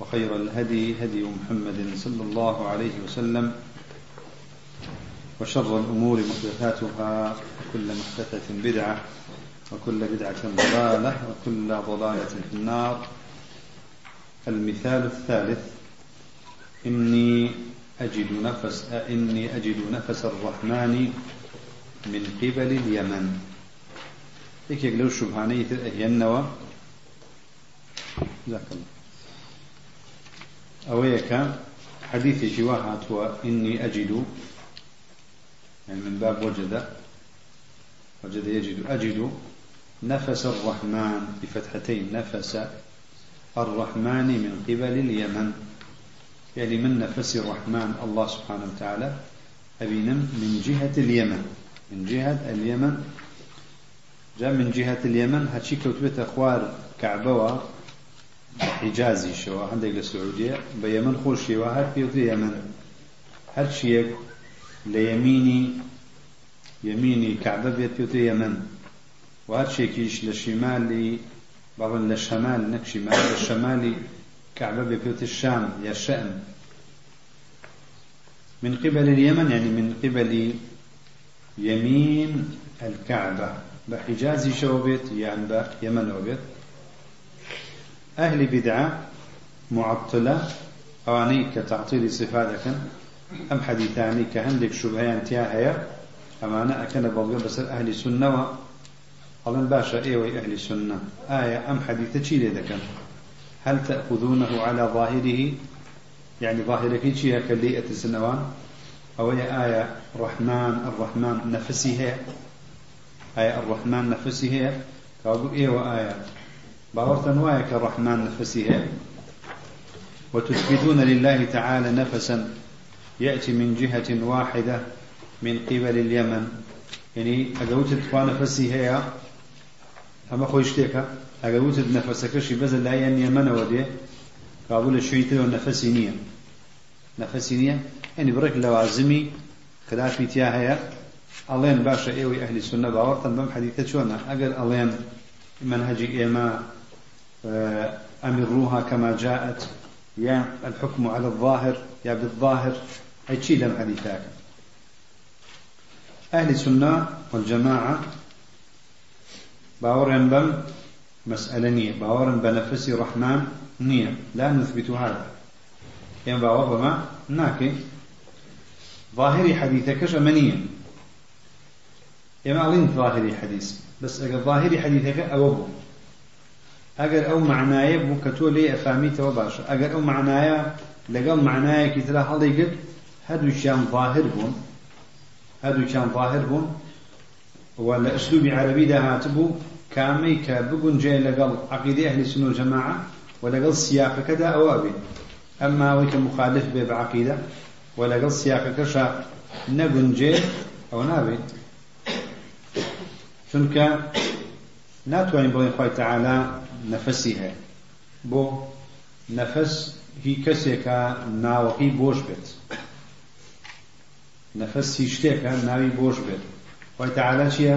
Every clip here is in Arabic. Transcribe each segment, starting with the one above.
وخير الهدي هدي محمد صلى الله عليه وسلم وشر الأمور محدثاتها وكل محدثة بدعة وكل بدعة ضلالة وكل ضلالة في النار. المثال الثالث إني أجد نفس إني أجد نفس الرحمن من قبل اليمن. هيك لو شبهانية النوى جزاك الله. أويك حديث جواهات إني أجد يعني من باب وجد وجد يجد أجد نفس الرحمن بفتحتين نفس الرحمن من قبل اليمن يعني من نفس الرحمن الله سبحانه وتعالى أبينا من جهة اليمن من جهة اليمن جاء من جهة اليمن هاتشي كتبت أخوار كعبوا حجازي شو عندك السعودية بيمن خوشي وهر في اليمن هر شيء ليميني يميني كعبة بيت في اليمن وهر شيء كيش لشمالي بعض للشمال نك شمال للشمالي كعبة بيت الشام يا الشأم من قبل اليمن يعني من قبل يمين الكعبة بحجازي شو بيت يعني بيمن وبيت أهل بدعة معطلة. أواني كتعطيل صفاتك. أم حديثاني كهندك شبهيان تياهية أمانة أكن بلغة بس أهل سنة أظن باشا إيوي أهل سنة. آية أم حديثة شي لذكا هل تأخذونه على ظاهره؟ يعني ظاهرك شيء كليئة السنوان أو هي آية الرحمن الرحمن نفسه آية الرحمن نفسه كابو إيوه آية. باورتن وايك الرحمن نفسه وتثبتون لله تعالى نفسا. يأتي من جهة واحدة من قبل اليمن. يعني أقوت تقوى نفسي هي أما خوشتك أقوت نفسك شي بزل لا يمن ودي. قابل الشيطة والنفسي نية. نفسي نية؟ يعني برك لوازمي خلافي تيا هي ألين باشا إيوي أهل السنة باورتن بم حديثة شونا. أقل ألين منهجي إيما أمروها كما جاءت. يا الحكم على الظاهر يا بالظاهر. أي شيء لم حديثاك أهل السنة والجماعة باورن بم مسألة نية. باورن بنفسي رحمن نية. لا نثبت هذا. يعني باور بما ناكي. ظاهري حديثك شمنية يا ألين ظاهري حديث. بس ظاهري حديثك أوبو. ئەگەر ئەو معنایە بوو کە تۆ لێ ئەفامیتەوە باشە ئەگەر ئەو معنایە لەگەڵ معنایەکی ترا هەڵی گرت هەردووچیان ظاهر بوون هەردووچیان ظاهر بوون و لە ئەسلوبی عەرەبیدا هاتبوو کامەی کە بگونجێ لەگەڵ عەقیدەی ئەهلی سنە و جەماعە و لەگەڵ سیاقەکەدا ئەوە بێت ئەمما ئەوەی کە مخالف بێ بە عەقیدە و لەگەڵ سیاقەکەشە نەگونجێ ئەو نابێت چونکە ناتوانین بڵێن خۆی تەعالا نەفەسی هەیە. بۆ نەفەس هی کەسێکە ناوەکەی بۆش بێت. نەفەس هی شتێکە ناوی بۆش بێت. خۆی تەعالا چییە؟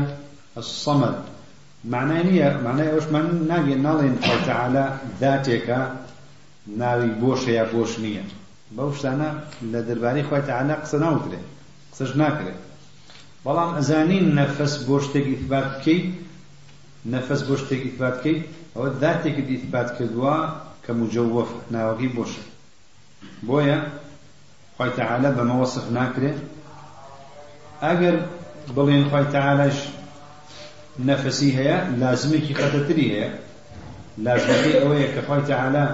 الصەمەد معنای نییە معنای ئەوشمان ناگێن ناڵێن خۆی تەعالا ذاتێکە ناوی بۆشە یا بۆش نییە. بەو شتانە لە دەربارەی خۆی تەعالا قسە ناوترێت قسەش ناکرێت بەڵام ئەزانین نەفەس بۆ شتێک ئیثبات بکەیت نەفەس بۆ شتێک ئیثبات بکەیت ئەوە ذاتێکت ئیثبات کردووە کە مجوف ناوەکەی بۆشە. بۆیە خۆی تەعالە بەمە وەصف ناکرێت. ئەگەر بڵێن خۆی تەعالەش نەفەسی هەیە لازمێکی خەتەتری هەیە. لازمەکەی ئەوەیە کە خۆی تەعالە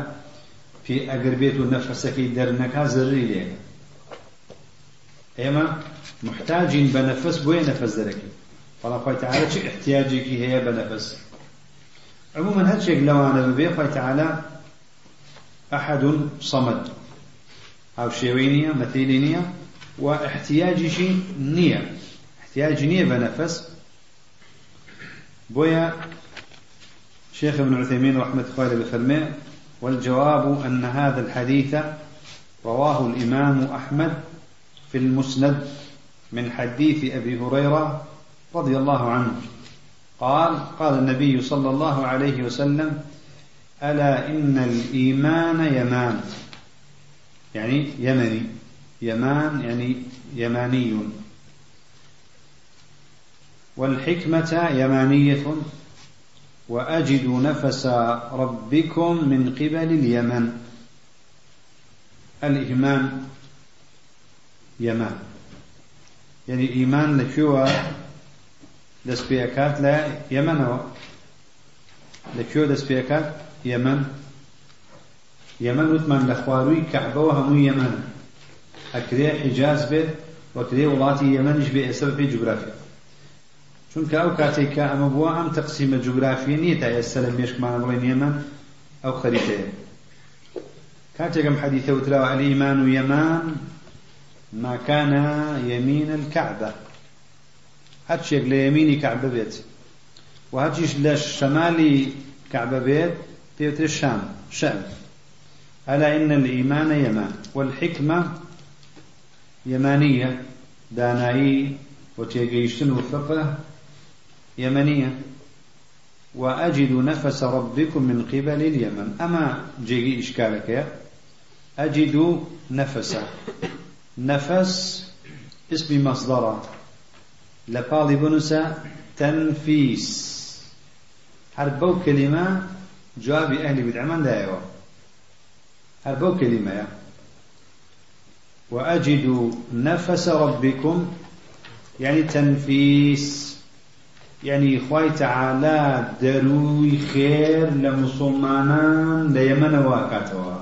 پێ ئەگەر بێت و نەفەسەکەی دەرنەکا زەرری لێ. ئێمە محتاجین بە نەفەس بۆیە نەفەس دەرەکەی بەڵام خۆی تەعالە چ احتیاجێکی هەیە بە نەفەس عموما هەرچێک لەوانە ببێ خۆی تەعالە أحد صمد. أو شيوينية مثيلينية واحتياج شيء نية. احتياج نية بنفس. بويا شيخ ابن عثيمين رحمة الله بفرمه والجواب أن هذا الحديث رواه الإمام أحمد في المسند من حديث أبي هريرة رضي الله عنه. قال قال النبي صلى الله عليه وسلم ألا إن الإيمان يمان. يعني يمني. يمان يعني يماني. والحكمة يمانية وأجد نفس ربكم من قبل اليمن. الإيمان يمان. يعني إيمان لكيوة دەستپێکات لە یەمەنەوە. لەکوێ دەستپێکات؟ یەمەن. یەمەن وتمان لە خواروی کەعبەوە هەموو یەمەن. ئەکرێ حیجاز بێت وەکرێ وڵاتی یەمەنیش بێ ئێستا بەپێی جوگرافیا چونکە ئەو کاتێک کە ئەمە بووە ئەم تەقسیمە جوگرافیە نییە تا ئێستا لە مێشکمانە بڵێن یەمەن ئەو خەریتەیە كاتكم حديث وتلاوة الإيمان يمان ما كان يمين الكعبة هەرچێک لە یەمینی کەعبە بێت. و هەرچیش لە شەمالی کەعبە شام ألا إن الإيمان يمان والحكمة يمانية دانائي وتيجيشتن وفقه يمنية. وأجد نفس ربكم من قبل اليمن. أما جيجي إشكالك يا أجد نفس. نفس اسم مصدرة. لقاضي بنسا تنفيس. هر كلمة جواب أهل بدعمان دايوا هر كلمة يا وأجد نفس ربكم يعني تنفيس يعني إخوي تعالى دروي خير لمسلمان ليمن واكاتوا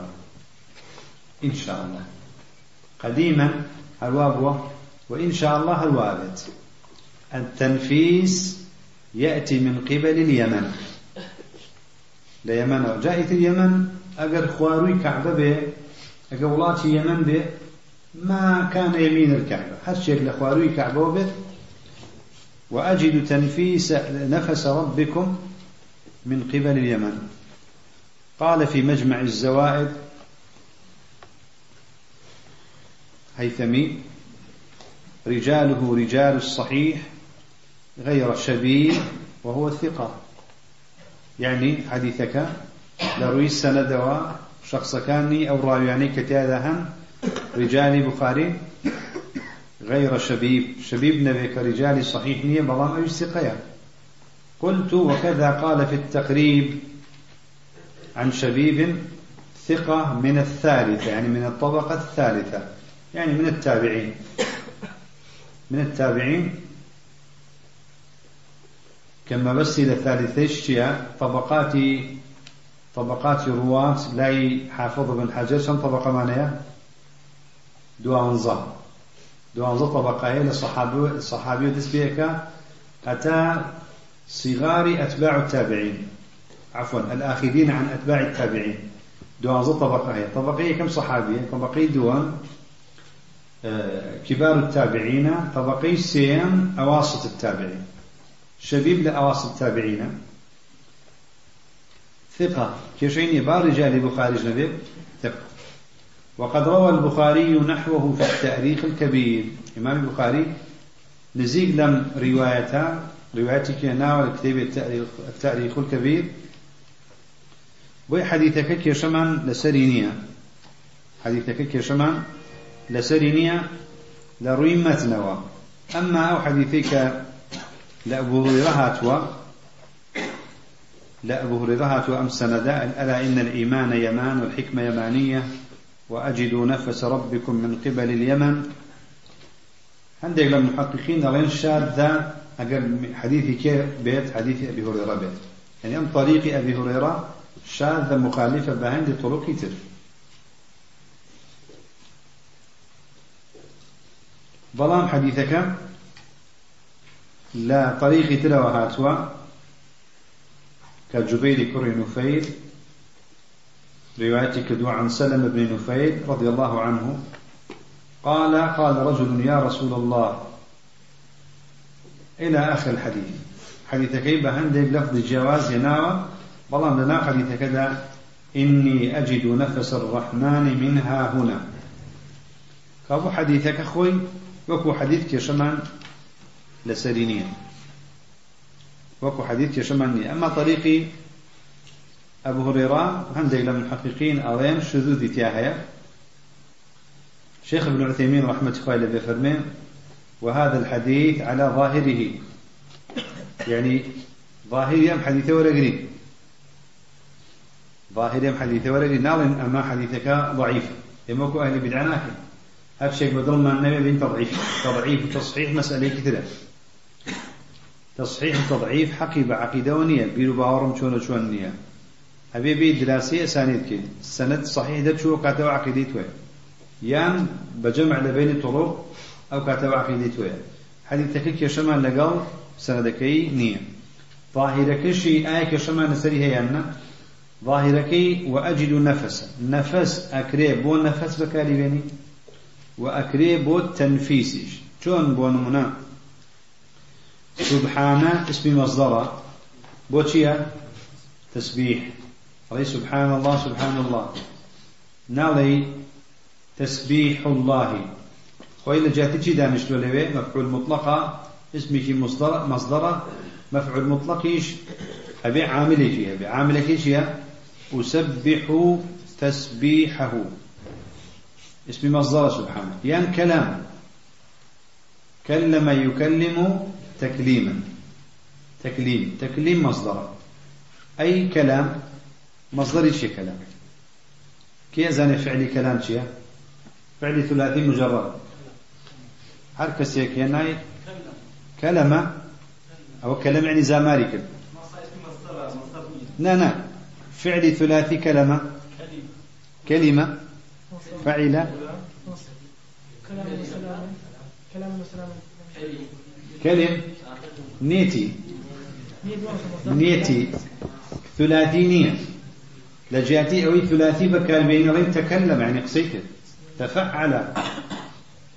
إن شاء الله قديما الوابوة وإن شاء الله الوابت التنفيس يأتي من قبل اليمن. ليمن جاءت اليمن أجر خواروي كعبة به أجر ولاتي يمن به ما كان يمين الكعبة. هالشيء لخواروي كعبة به وأجد تنفيس نفس ربكم من قبل اليمن. قال في مجمع الزوائد هيثمي رجاله رجال الصحيح غير شبيه وهو الثقة يعني حديثك لروي السند شخص كاني أو راوياني كتادا رجال بخاري غير شبيب شبيب نبيك رجال صحيح نية بلام أي ثقيا قلت وكذا قال في التقريب عن شبيب ثقة من الثالثة يعني من الطبقة الثالثة يعني من التابعين. من التابعين كما بس إلى ثالثيش طبقات طبقات رواة لاي حافظ بن حجر. شن طبقة معناها؟ دوانزا. دوانزا طبقة هي للصحابي الصحابي دس بيك أتى صغار أتباع التابعين. عفوا الآخذين عن أتباع التابعين. دوانزا طبقة هي. طبقية كم صحابية؟ طبقية دوان آه، كبار التابعين. طبقي سيم أواسط التابعين. شبيب لأواسط التابعين ثقة كشين بار رجال البخاري جنبه ثقة. وقد روى البخاري نحوه في التأريخ الكبير. إمام البخاري نزيق لم روايته روايتك ناول كتاب التأريخ الكبير. بوي حديثك كيشمان لسرينيا حديثك كيشمان لسرينيا لروي متنوى. أما أو حديثك هاتوا. لأبو هريرة هاتوا أم سندا ألا إن الإيمان يمان والحكمة يمانية وأجدوا نفس ربكم من قبل اليمن. عندك لما المحققين لين شاذة أقل حديثي كيف بيت حديث أبي هريرة بيت. يعني أم طريق أبي هريرة شاذة مخالفة بهند طرق كتير بلام حديثك. لا طريق تلوى هاتوا كجبير كري نفير روايتي كدو عن سلم بن نفيل رضي الله عنه. قال قال رجل يا رسول الله إلى آخر الحديث. حديث كيف هندي بلفظ الجواز يناوى. بلان لنا حديث كذا. إني أجد نفس الرحمن منها هنا. كابو حديثك أخوي وكو حديث كشمان لسرينية. وكو حديث كشمان أما طريقي أبو هريرة هندي للمحققين أرين شذوذ تياهية شيخ ابن عثيمين رحمة الله بفرمين وهذا الحديث على ظاهره. يعني ظاهر أم حديثة ولا قريب ظاهر أم حديثة ولا قريب ناظم أما حديثك ضعيف. يموكو أهل بدعناك هالشيء بدل ما النبي بين تضعيف تضعيف وتصحيح مسألة كثيرة. تصحيح وتضعيف حقي بعقيدة ونية بيرو باورم شون شون نية أبي بي دراسية أسانيد كي السند صحيح ده شو كاتوا عقيدة وين يان بجمع لبين طرق أو كاتوا عقيدة وين حديثك كشمال لقال سندكي نية. ظاهرك شيء آية كشمال نسري هي ظاهرك وأجد نفس. نفس أكري بو نفس بكاري بيني. وأكري بو تنفيسش شون بو نمنا سبحانه اسم مصدر بو تسبيح علي سبحان الله سبحان الله. نالي تسبيح الله. وإلا جاتي چی دانشتو لوي مفعول مطلقة اسمي مصدر مصدر مفعول مطلقيش أبي عامل فيها أبي عامل كيش أسبح تسبيحه اسم مصدر سبحانه. يعني كلام كلم يكلم تكليما. تكليم. تكليم مصدر. أي كلام؟ مصدر شيء كلام؟ كي أزان فعل كلام شيء فعل ثلاثي مجرد. حركة يناي كلمة أو كلام يعني زاماري لا لا فعل ثلاثي كلمة كلمة فعل كلم نيتي. نيتي ثلاثي نية. لجاتي أو ثلاثي بكال بين رين تكلم يعني قصيت تفعل.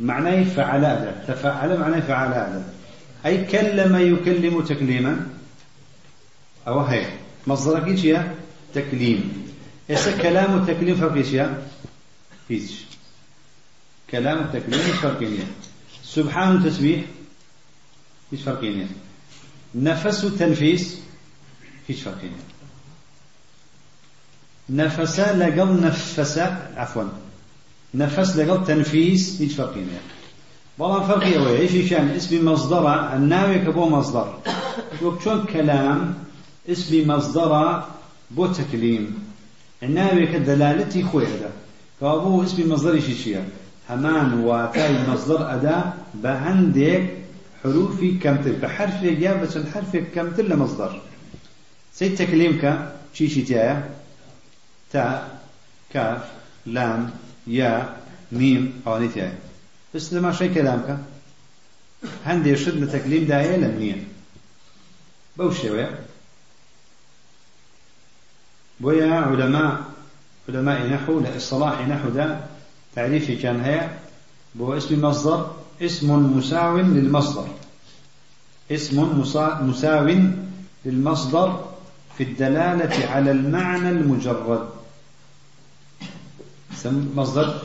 معناه فعل هذا. تفعل معناه فعل هذا. أي كلم يكلم تكليما. أو هي. مصدرك إيش تكليم. إيش كلام التكليم فرق إيش فيش كلام التكليم إيش فرقين سبحان تسبيح إيش فرقين نفس تنفيس إيش فرقين نفس لقل نفس عفوا. نفس لقل تنفيس فرقين يعني والله فرقي هو إيش شان اسم مصدر الناوي كبو مصدر. وكشون كلام اسم مصدر بو تكليم الناوي كدلالتي خوي هذا كابو اسم مصدر إيش شيء همان واتاي مصدر أداة بعندك حروفي كمتر بحرف جا بس حرف كمتر لمصدر سيد تكليمك شي شي تايا تاء كاف لام يا ميم تايا بس لما شي كلامك هندي شد تكليم داية لم بوشي ويا بويا علماء علماء نحو لإصلاح نحو ده تعريفي كان هي بو اسم مصدر اسم مساو للمصدر. اسم مساو للمصدر في الدلالة على المعنى المجرد. مصدر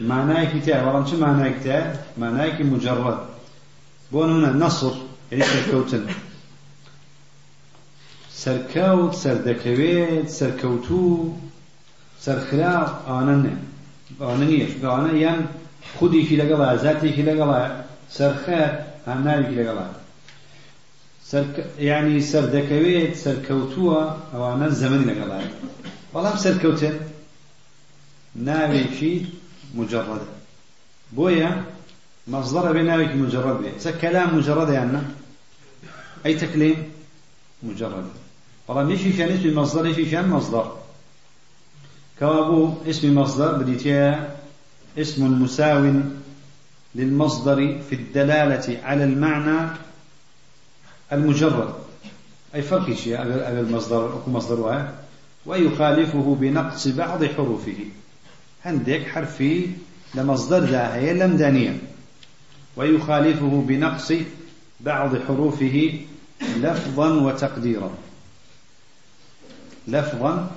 معناه كتاب ورن شو معناه كتاب معناه مجرد. بون هنا نصر يعني سركوتن. سركوت سردكويت سركوتو سرخلاف آنن آنن ين خودي في لقلا ذاتي في لقلا سرخات هنالي في لقلا سر يعني سردكويت سركوتوا أو أنا الزمن لقلا والله سركوتن ناوي شيء مجرد. بويا مصدر بناوي مجرد به كلام مجرد يعني أي تكليم مجرد. والله مش شان اسم مصدر في شان مصدر. كوابو اسم مصدر بديتيا اسم مساو للمصدر في الدلالة على المعنى المجرد. أي فرق شيء أقل المصدر أكو مصدر واحد. ويخالفه بنقص بعض حروفه. هندك حرفي لمصدر ذا هي لم دانية ويخالفه بنقص بعض حروفه لفظا وتقديرا. لفظا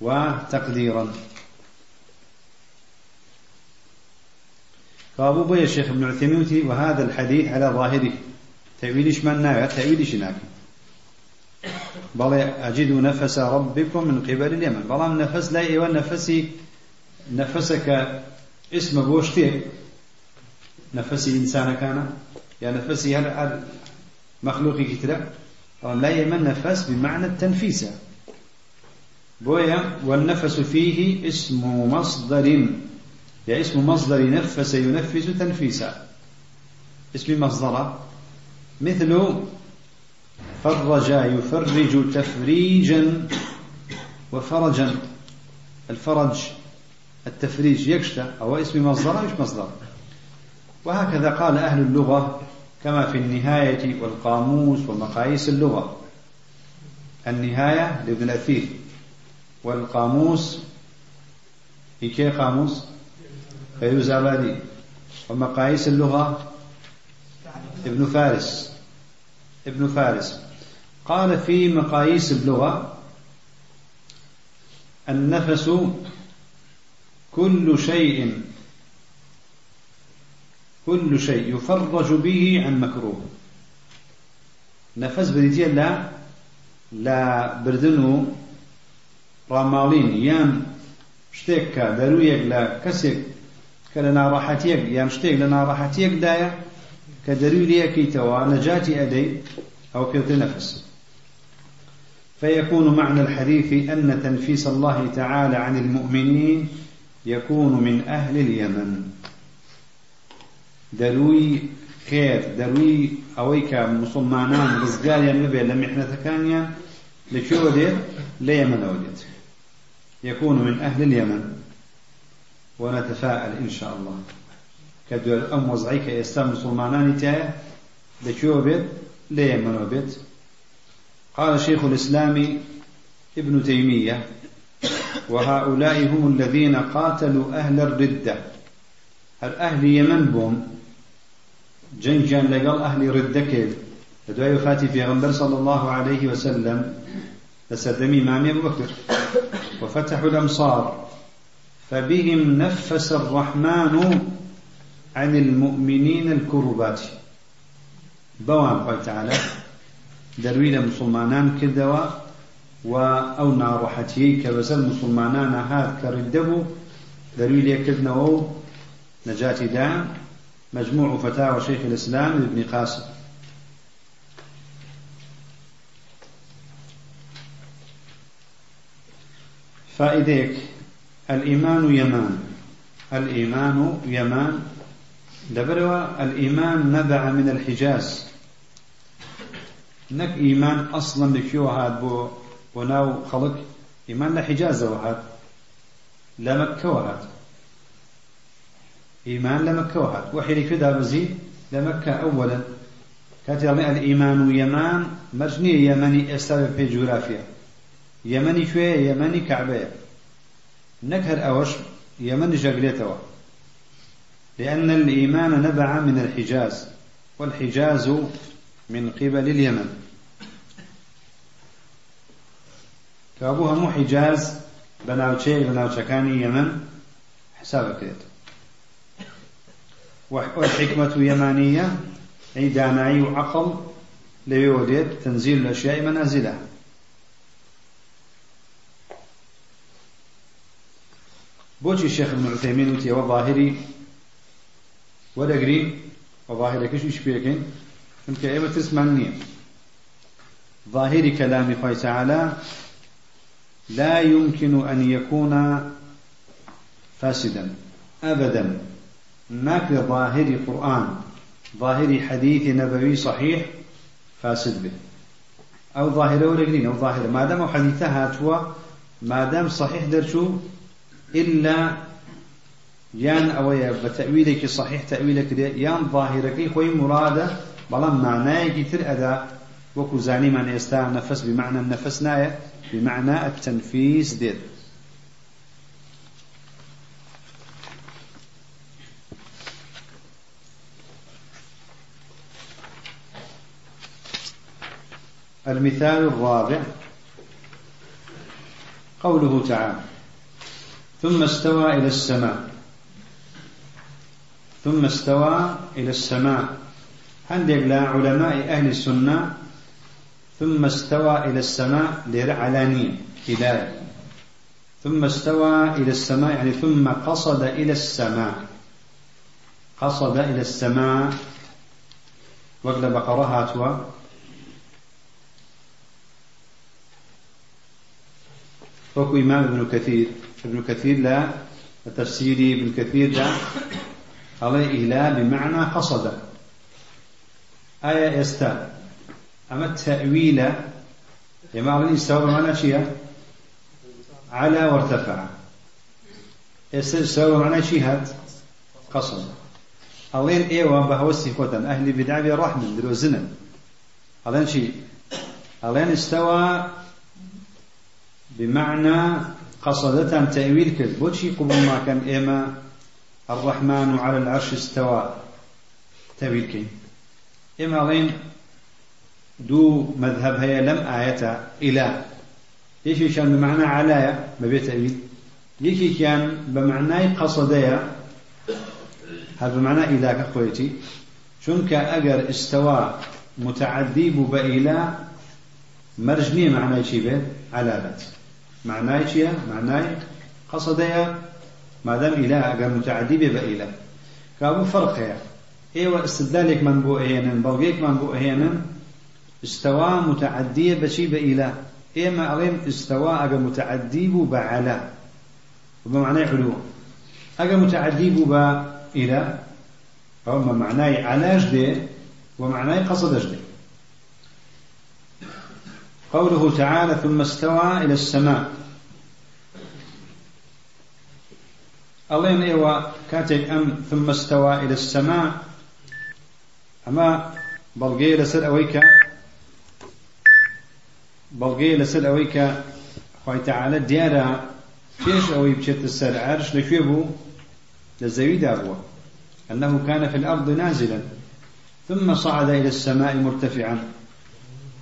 وتقديرا. فأبو بي الشيخ ابن عثيمين وهذا الحديث على ظاهره. تأويلش من ناوي تأويلش ناكي بل أجد نفس ربكم من قبل اليمن. بل نفس لا إيوان نفسي نفسك اسم بوشتي. نفسي إنسان كان. يا نفسي هل مخلوق كتلا لا يمن نفس بمعنى التنفيس. بويا والنفس فيه اسم مصدر. يا اسم مصدر نفس ينفس تنفيسا. اسم مصدر مثل فرج يفرج تفريجا وفرجا. الفرج التفريج يكشت أو اسم مصدر مش مصدر. وهكذا قال أهل اللغة كما في النهاية والقاموس ومقاييس اللغة. النهاية لابن الأثير والقاموس إيكي قاموس؟ فيروز آبادي ومقاييس اللغة ابن فارس. ابن فارس. قال في مقاييس اللغة النفس كل شيء كل شيء يفرج به عن مكروه. نفس بديتي لا لا بردنو رامالين. يان شتێک دەرویەک لە کەسێک کە لە ناڕاحەتیەک یان شتێک لە ناڕاحەتیەکدایە کە دەروی لەکەیتەوە نەجاتی ئەدەی أو كيوت نفس فيكون معنى الحديث أن تنفيس الله تعالى عن المؤمنين يكون من أهل اليمن. دروي خير دروي أويك مسلمانان رزقاليا نبي لمحنة كانيا لكيو وديت ليمن وديت يكون من أهل اليمن. ونتفائل إن شاء الله. كدول أم وضعيك إسلام مسلمانان تايا لكيو بيت قال شيخ الإسلام ابن تيمية وهؤلاء هم الذين قاتلوا أهل الردة. هل أهل يمن بوم؟ جنجا لقال أهل ردة كيف لدعي فاتي في غنبر صلى الله عليه وسلم لسدمي إمام أبو بكر. وفتحوا الأمصار. فبهم نفس الرحمن عن المؤمنين الكربات. بوان قال تعالى درويل مسلمانان كدوا و ناڕەحەتیەی کە بەسەر مسلمانانە هات کە ڕیدەبوو دەروی لێکردنەوە و نەجاتیدا مجموع فتاوى شيخ الإسلام ابن قاسم. فائديك الإيمان يمان. الإيمان يمان. دبروا الإيمان نبع من الحجاز. نك إيمان أصلا بكيو هاد بو وناو خلق. إيمان لحجاز وهاد لمكة وهاد إيمان لمكة وهاد وحي كذا بزيد لمكة أولا. كاتي الإيمان يمان. مجني يمني استوى في جغرافيا. يمني شوية يمني كعبية نكهر أوش يمني جاقليتوا لأن الإيمان نبع من الحجاز والحجاز من قبل اليمن. كأبوها مو حجاز بناوتشي بناوتشكاني يمن حساب كريت. والحكمة يمانية أي دانعي وعقل ليوديت تنزيل الأشياء منازلها. بوشي الشيخ ابن عثيمين وتي وظاهري ودقري وظاهري كش وش بيكين چونکە ئێمە تسمان نییە. ظاهر كلام الله تعالى لا يمكن أن يكون فاسدا أبدا في ظاهر قرآن ظاهر حديث نبوي صحيح فاسد به أو ظاهر ورقلين أو ظاهر ما دام حديثها هاتوا ما دام صحيح درشو إلا يان أويا بتأويلك صحيح تأويلك يان ظاهرك خوي مرادة بەڵام معنایەکی تر ئەدا وكو زاني من يستا نفس بمعنى النفس ناية بمعنى التنفيس دير المثال الرابع قوله تعالى ثم استوى إلى السماء. ثم استوى إلى السماء. عندك لا علماء أهل السنة. ثم استوى إلى السماء لعلانية هداية ثم استوى إلى السماء يعني ثم قصد إلى السماء. قصد إلى السماء. وقل بقرها توا وكو إمام ابن كثير. ابن كثير لا تفسيري ابن كثير لا. عليه إله بمعنى قصد. آية إستا. أما التأويل يما أغني استوى بمعنى شيء؟ على وارتفع. استوى بمعنى شيء؟ هات قصد. ألين إيوا بهوسي كوتن أهل بدعة رحمة دروزنا ألين شيء؟ ألين استوى بمعنى قصدة تأويل كذب بوشي قبل ما كان إيما الرحمن على العرش استوى. تأويل كي إما لين دو مذهب هي لم آية إلى إيش كان بمعنى على ما بيت تأويل يكي كان بمعنى قصدية هذا بمعنى إلى كخويتي شنك أجر استوى متعدي بإلى مرجني معنى شي به على بس معناه چییە معنای قەسەدەیە مادام إله ئەگەر متعدی بێ بە ئیلا کابوو فەرقەیە ئێوە استدلالێکمان بۆ ئەهێنن بەڵگەیەکمان بۆ ئەهێنن استوا متعدية بشي بإله. إما أغيم استوا أجا متعدي بو بعلا وبمعنى علو. أجا متعدي بو بإله فهم معناه علاج دي ومعناه قصدش دي. قوله تعالى ثم استوى إلى السماء. الله إيوا كاتك أم ثم استوى إلى السماء. أما بلغي لسر أويك بلغي لسر أويك خوي تعالى ديارة كيش أوي بشت السر عرش لكيبو لزويد أبوه. أنه كان في الأرض نازلا ثم صعد إلى السماء مرتفعا.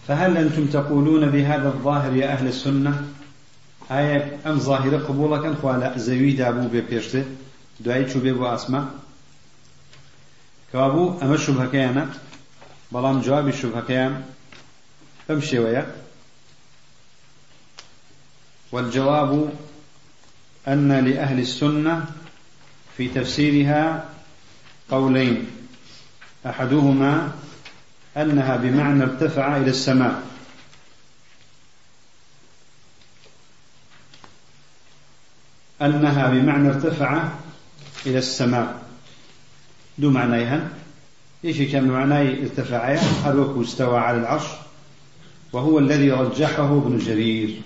فهل أنتم تقولون بهذا الظاهر يا أهل السنة؟ آية أم ظاهرة قبولك أن خوالا زوي دابو بيبيشته دعي شو أسماء كوابو أما الشبهة كيانا بلام جواب الشبهة كيان فمشي ويا والجواب أن لأهل السنة في تفسيرها قولين. أحدهما أنها بمعنى ارتفع إلى السماء. أنها بمعنى ارتفع إلى السماء. دو معنيها إيش كان معناه ارتفع هل استوى على العرش وهو الذي رجحه ابن جرير.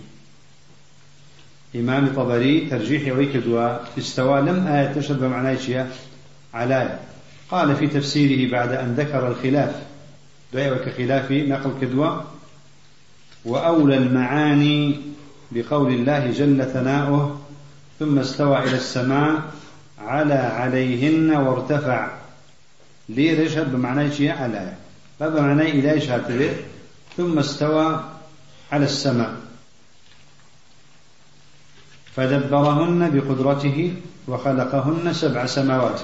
إمام طبري ترجيح ويكدوا استوى. لم آية تشهد بمعنى على. قال في تفسيره بعد أن ذكر الخلاف. دعي وكخلاف نقل كدوة. وأولى المعاني بقول الله جل ثناؤه ثم استوى إلى السماء على عليهن وارتفع. لي رشد بمعنى شيء على باب معنى إلى شهادة ثم استوى على السماء. فدبرهن بقدرته وخلقهن سبع سماوات.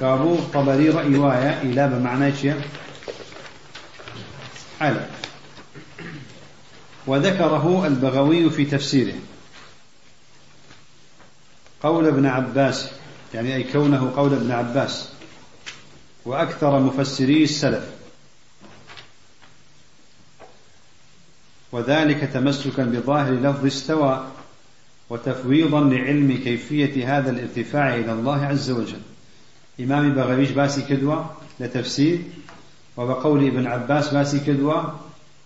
كابو طبري رأي إلى بمعنى شيء على وذكره البغوي في تفسيره. قول ابن عباس يعني أي كونه قول ابن عباس. وأكثر مفسري السلف. وذلك تمسكا بظاهر لفظ استوى. وتفويضا لعلم كيفية هذا الارتفاع إلى الله عز وجل. إمام بغويش باسي كدوة؟ لتفسير. وبقول ابن عباس باسي كدوا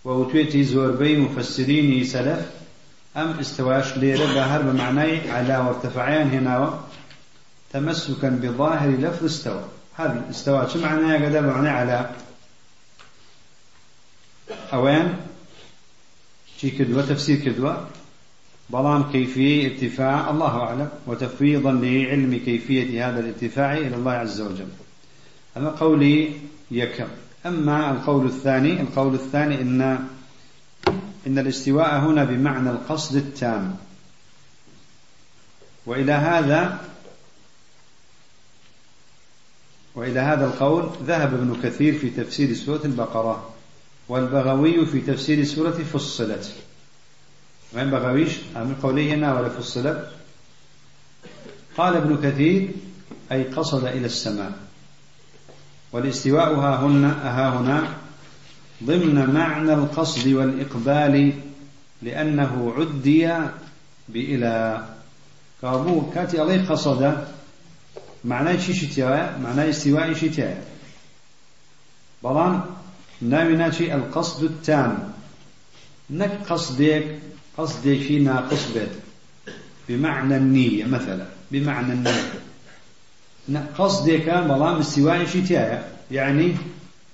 ووتويتي زوربي مفسرين سلف أم استواش ليرة بهر بمعنى على وارتفعين هنا تمسكا بظاهر لفظ استوى. هذا استوى شو معناه قد بمعنى على. أوان شي كدوة تفسير كدوة بلام كيفية ارتفاع الله أعلم. وتفويضا لعلم كيفية هذا الارتفاع إلى الله عز وجل. هذا قولي يكم. أما القول الثاني القول الثاني إن إن الاستواء هنا بمعنى القصد التام. وإلى هذا وإلى هذا القول ذهب ابن كثير في تفسير سورة البقرة والبغوي في تفسير سورة فصلت. وين بغويش من قوله هنا ولا فصلت؟ قال ابن كثير أي قصد إلى السماء. والاستواء ها هنا ها هنا ضمن معنى القصد والإقبال لأنه عدي بإلى. كابو كاتي الله قصد؟ معناه شي شتيا معناه استواء شتيا بلان ناوي القصد التام. نك قصدك قصدك ناقص بيت. بمعنى النية مثلا بمعنى النية. قصدك بلان استواء شتيا يعني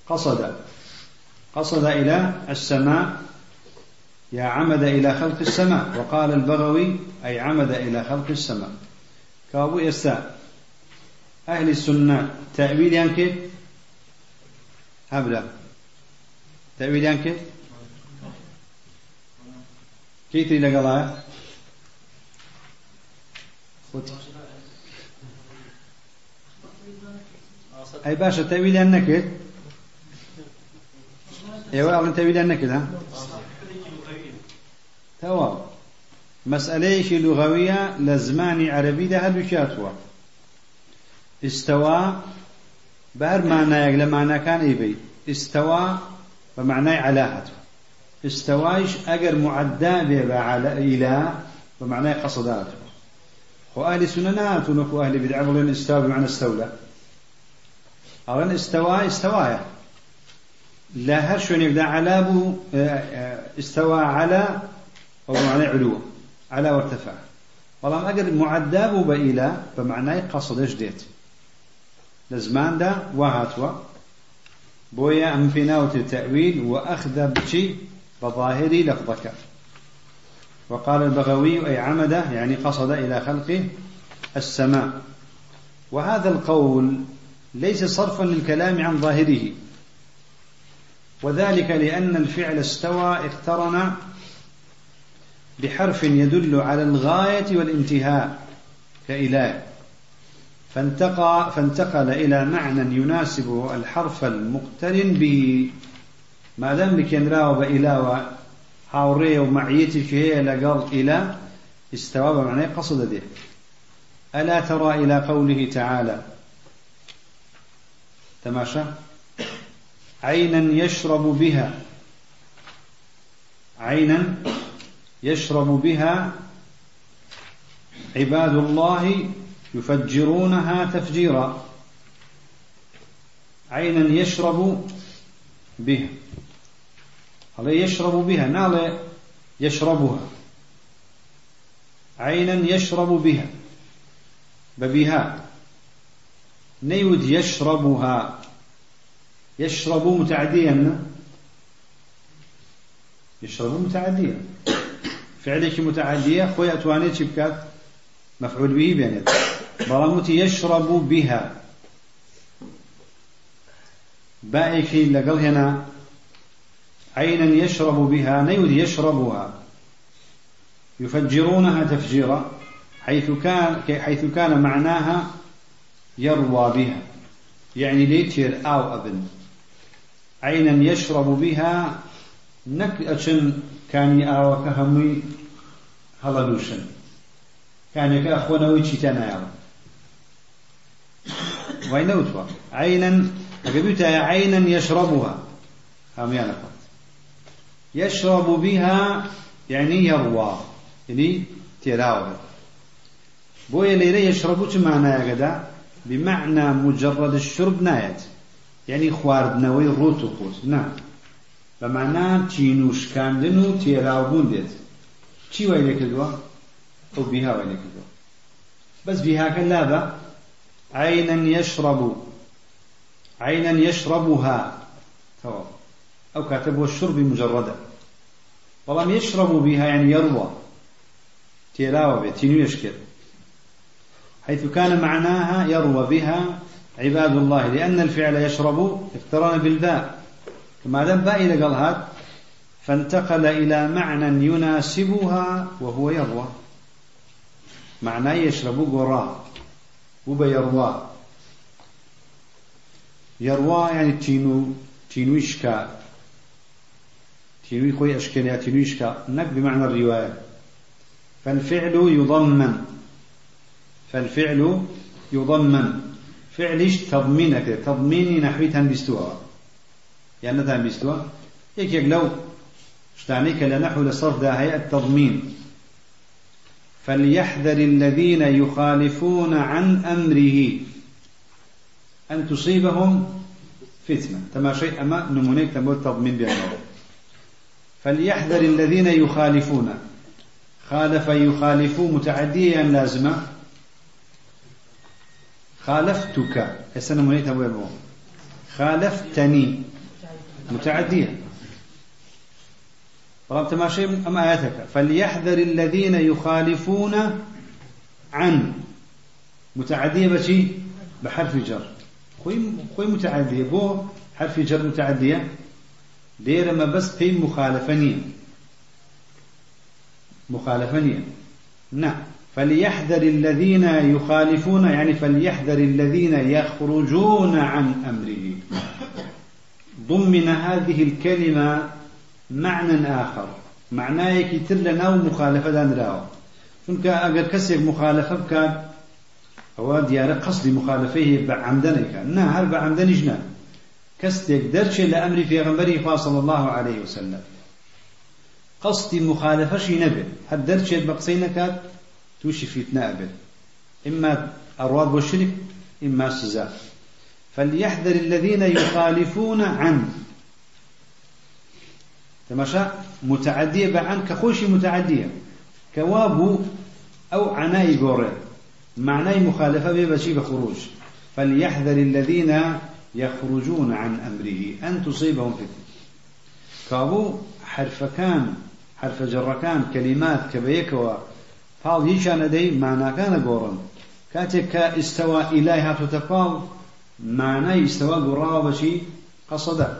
قصد. قصد إلى السماء يا عمد إلى خلق السماء. وقال البغوي أي عمد إلى خلق السماء. كابو يسا أهل السنة تأويل ينكي هبلا تأويل ينكي كيف لقلاء أي باشا تأويل ينكي أيوه اڵن تەویلیان نەکرد ها؟ تەواو مەسئلەیەکی لوغەویە لە زمانی عەرەبیدا هەردووکاتوە استوا بەر مانایەک لە ماناکان ئەیبەی استوا بە معنای علا هاتووە استوايش أجر معدا بێ إلى بمعنى قصدات. وأهل سنة ونكو أهل بدع بڵێن استوى بمعنى استولى. أولا استوى استوايا لا هرش يبدا على بو استوى على أو معنى علو على وارتفع والله أجر معداب بإلى بمعنى قصد جديت لزمان دا وهاتوا بويا أم في ناوت التأويل وأخذ بشي بظاهري لفظك وقال البغوي أي عمد يعني قصد إلى خلق السماء. وهذا القول ليس صرفا للكلام عن ظاهره. وذلك لأن الفعل استوى اقترن بحرف يدل على الغاية والانتهاء كإله. فانتقى فانتقل إلى معنى يناسب الحرف المقترن به. ما دام لك ينراو بإله هاوري ومعيتك هي لقال إلى استوى بمعنى قصد به. ألا ترى إلى قوله تعالى تماشى. عينا يشرب بها. عينا يشرب بها. عباد الله يفجرونها تفجيرا. عينا يشرب بها. الله يشرب بها نال يشربها؟ عينا يشرب بها. ببها. نيود يشربها. يشرب متعديا يشرب متعديا. فعلك متعدية خوي أتواني شبكات مفعول به بيانيت براموتي يشرب بها. بائك لقل هنا. عينا يشرب بها نيود يشربها. يفجرونها تفجيرا حيث كان حيث كان معناها يروى بها. يعني ليتير أو أبن. عينا يشرب بها. نك أشن كان يأوى كهمي هلدوشن كان يكا أخونا ويشي تانا وين وتوا عينا أقبلت عينا يشربها. هم يعني يشرب بها يعني يروى. يعني تراوه بويا ليري يشربوا معنى يا قدا. بمعنى مجرد الشرب نايت يعني خواردنەوەی ڕوت و قوت نا بەمانە تینوشکاندن و تێراوبوون دێت. چی وای لێ کردووە ئەو بیها وای لێ کردووە بەس بیهاکە عينا عينا يشربها تمام أو كاتب الشرب مجردا ولم يشرب بها يعني يروى تيلاوة تينو يشكر حيث كان معناها يروى بها عباد الله لأن الفعل يشرب اقترن بالباء. ما دام باء إذا قال هذا فانتقل إلى معنى يناسبها وهو يروى. معناه يشرب قراء وبيروى يروى. يعني تينو تينويشكا تينوي خوي أشكاليا تينويشكا نك بمعنى الرواية. فالفعل يضمن. فالفعل يضمن. فعلش تضمينك تضميني نحوي تنبستوها يعني تنبستوها يك يك لو اشتعنيك لنحو لصرف ده هيئة تضمين. فليحذر الذين يخالفون عن أمره أن تصيبهم فتنة. تما شيء أما نمونيك تموت تضمين بأنه فليحذر الذين يخالفون. خالف يخالفوا متعديا لازمة. خالفتك. هسه نمونيك تموت خالفتني. متعديا طالما تماشي أم آياتك. فليحذر الذين يخالفون عن. متعدية بشي؟ بحرف جر. خوي خوي متعدية. بو حرف جر متعدية. دير ما بس في مخالفنية مخالفنية نعم. فليحذر الذين يخالفون يعني فليحذر الذين يخرجون عن أمره. ضمن هذه الكلمة معنى آخر. معناه يكتر لنا ومخالفة دان چونکە ئەگەر کەسێک مخالفە بکات ئەوە دیارە قصدی مخالفەی بەعەمدەنێکە نا هەر بەعەمدەنیش نا کەستێک دەرچێت لە ئەمری پێغمبەری خوا صلی الله عليه وسلم. قصدی مخالفەشی نەبێت. هەر دەرچێت بە قسەی تووشی فیتنە ئەبێت إما أرواد والشرك إما سزا فليحذر الذين يخالفون عنه تماشى؟ متعدية بعن كخوشي متعدية. كوابو أو عناي قوري معناي مخالفة بشي بخروج. فليحذر الذين يخرجون عن أمره أن تصيبهم فتنة. كابو حرف كان حرف جر كان كلمات كبيكوا فال يشان دي معنى كان قورن كاتك استوى إليها تتقال معنى استوى قراوة بشي قصده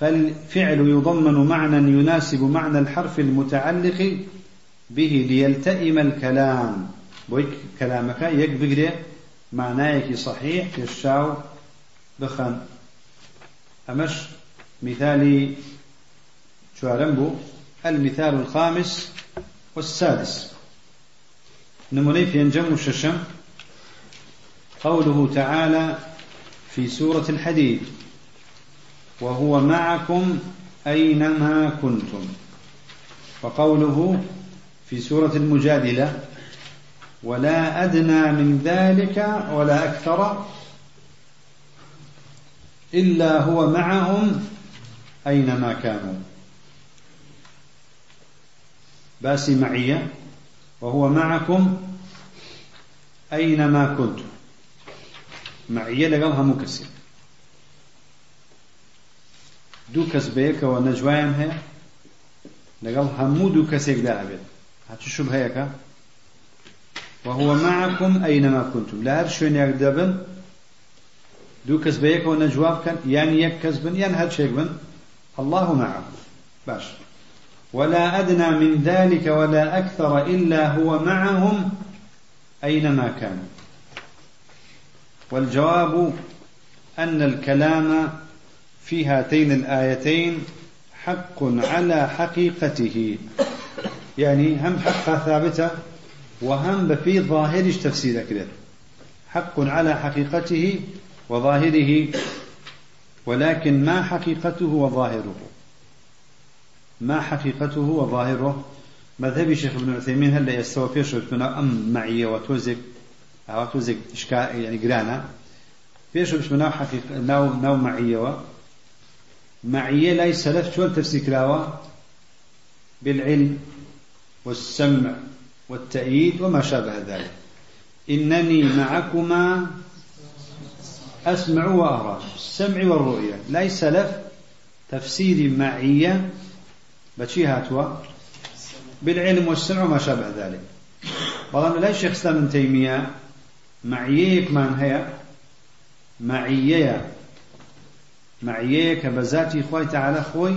فالفعل يضمن معنى يناسب معنى الحرف المتعلق به ليلتئم الكلام. بويك كلامك يكبقر معناك صحيح يشاو بخن أمش مثالي شو المثال الخامس والسادس. نموني في انجم الششم قوله تعالى في سورة الحديد وهو معكم أينما كنتم. وقوله في سورة المجادلة ولا أدنى من ذلك ولا أكثر إلا هو معهم أينما كانوا. باسي معية وهو معكم أينما كنتم معية لقلها مكسر دوو کەس بەیەکەوە نەجوایان هەیە لەگەڵ هەموو دوو کەسێکدا ئەبێت هەچ شوب هەیەکە وهو معكم أينما كنتم. لا هر شوێنێک دەبن دوو کەس بەیەکەوە نەجواب بکەن یان یەک شێک بن. الله معكم. باش. ولا أدنى من ذلك ولا أكثر إلا هو معهم أينما كانوا. والجواب أن الكلام في هاتين الآيتين حق على حقيقته. يعني هم حقها ثابتة وهم في ظاهر تفسير كده. حق على حقيقته وظاهره ولكن ما حقيقته وظاهره. ما حقيقته وظاهره. مذهب الشيخ ابن عثيمين هل يستوى في شرطنا أم معية وتوزك أو توزك إشكاء يعني قرانا في شرطنا حقيقة نو نو معية معية لا يسلف شو تفسير كلاوة؟ بالعلم والسمع والتأييد وما شابه ذلك. إنني معكما أسمع وأرى. السمع والرؤية. لا يسلف تفسير معية بشي هاتوا بالعلم والسمع وما شابه ذلك. بەڵام لا شيخ اسلام ابن تيمية هەیە معيەیە معيەیە کە بە ذاتی خۆی تعالە خۆی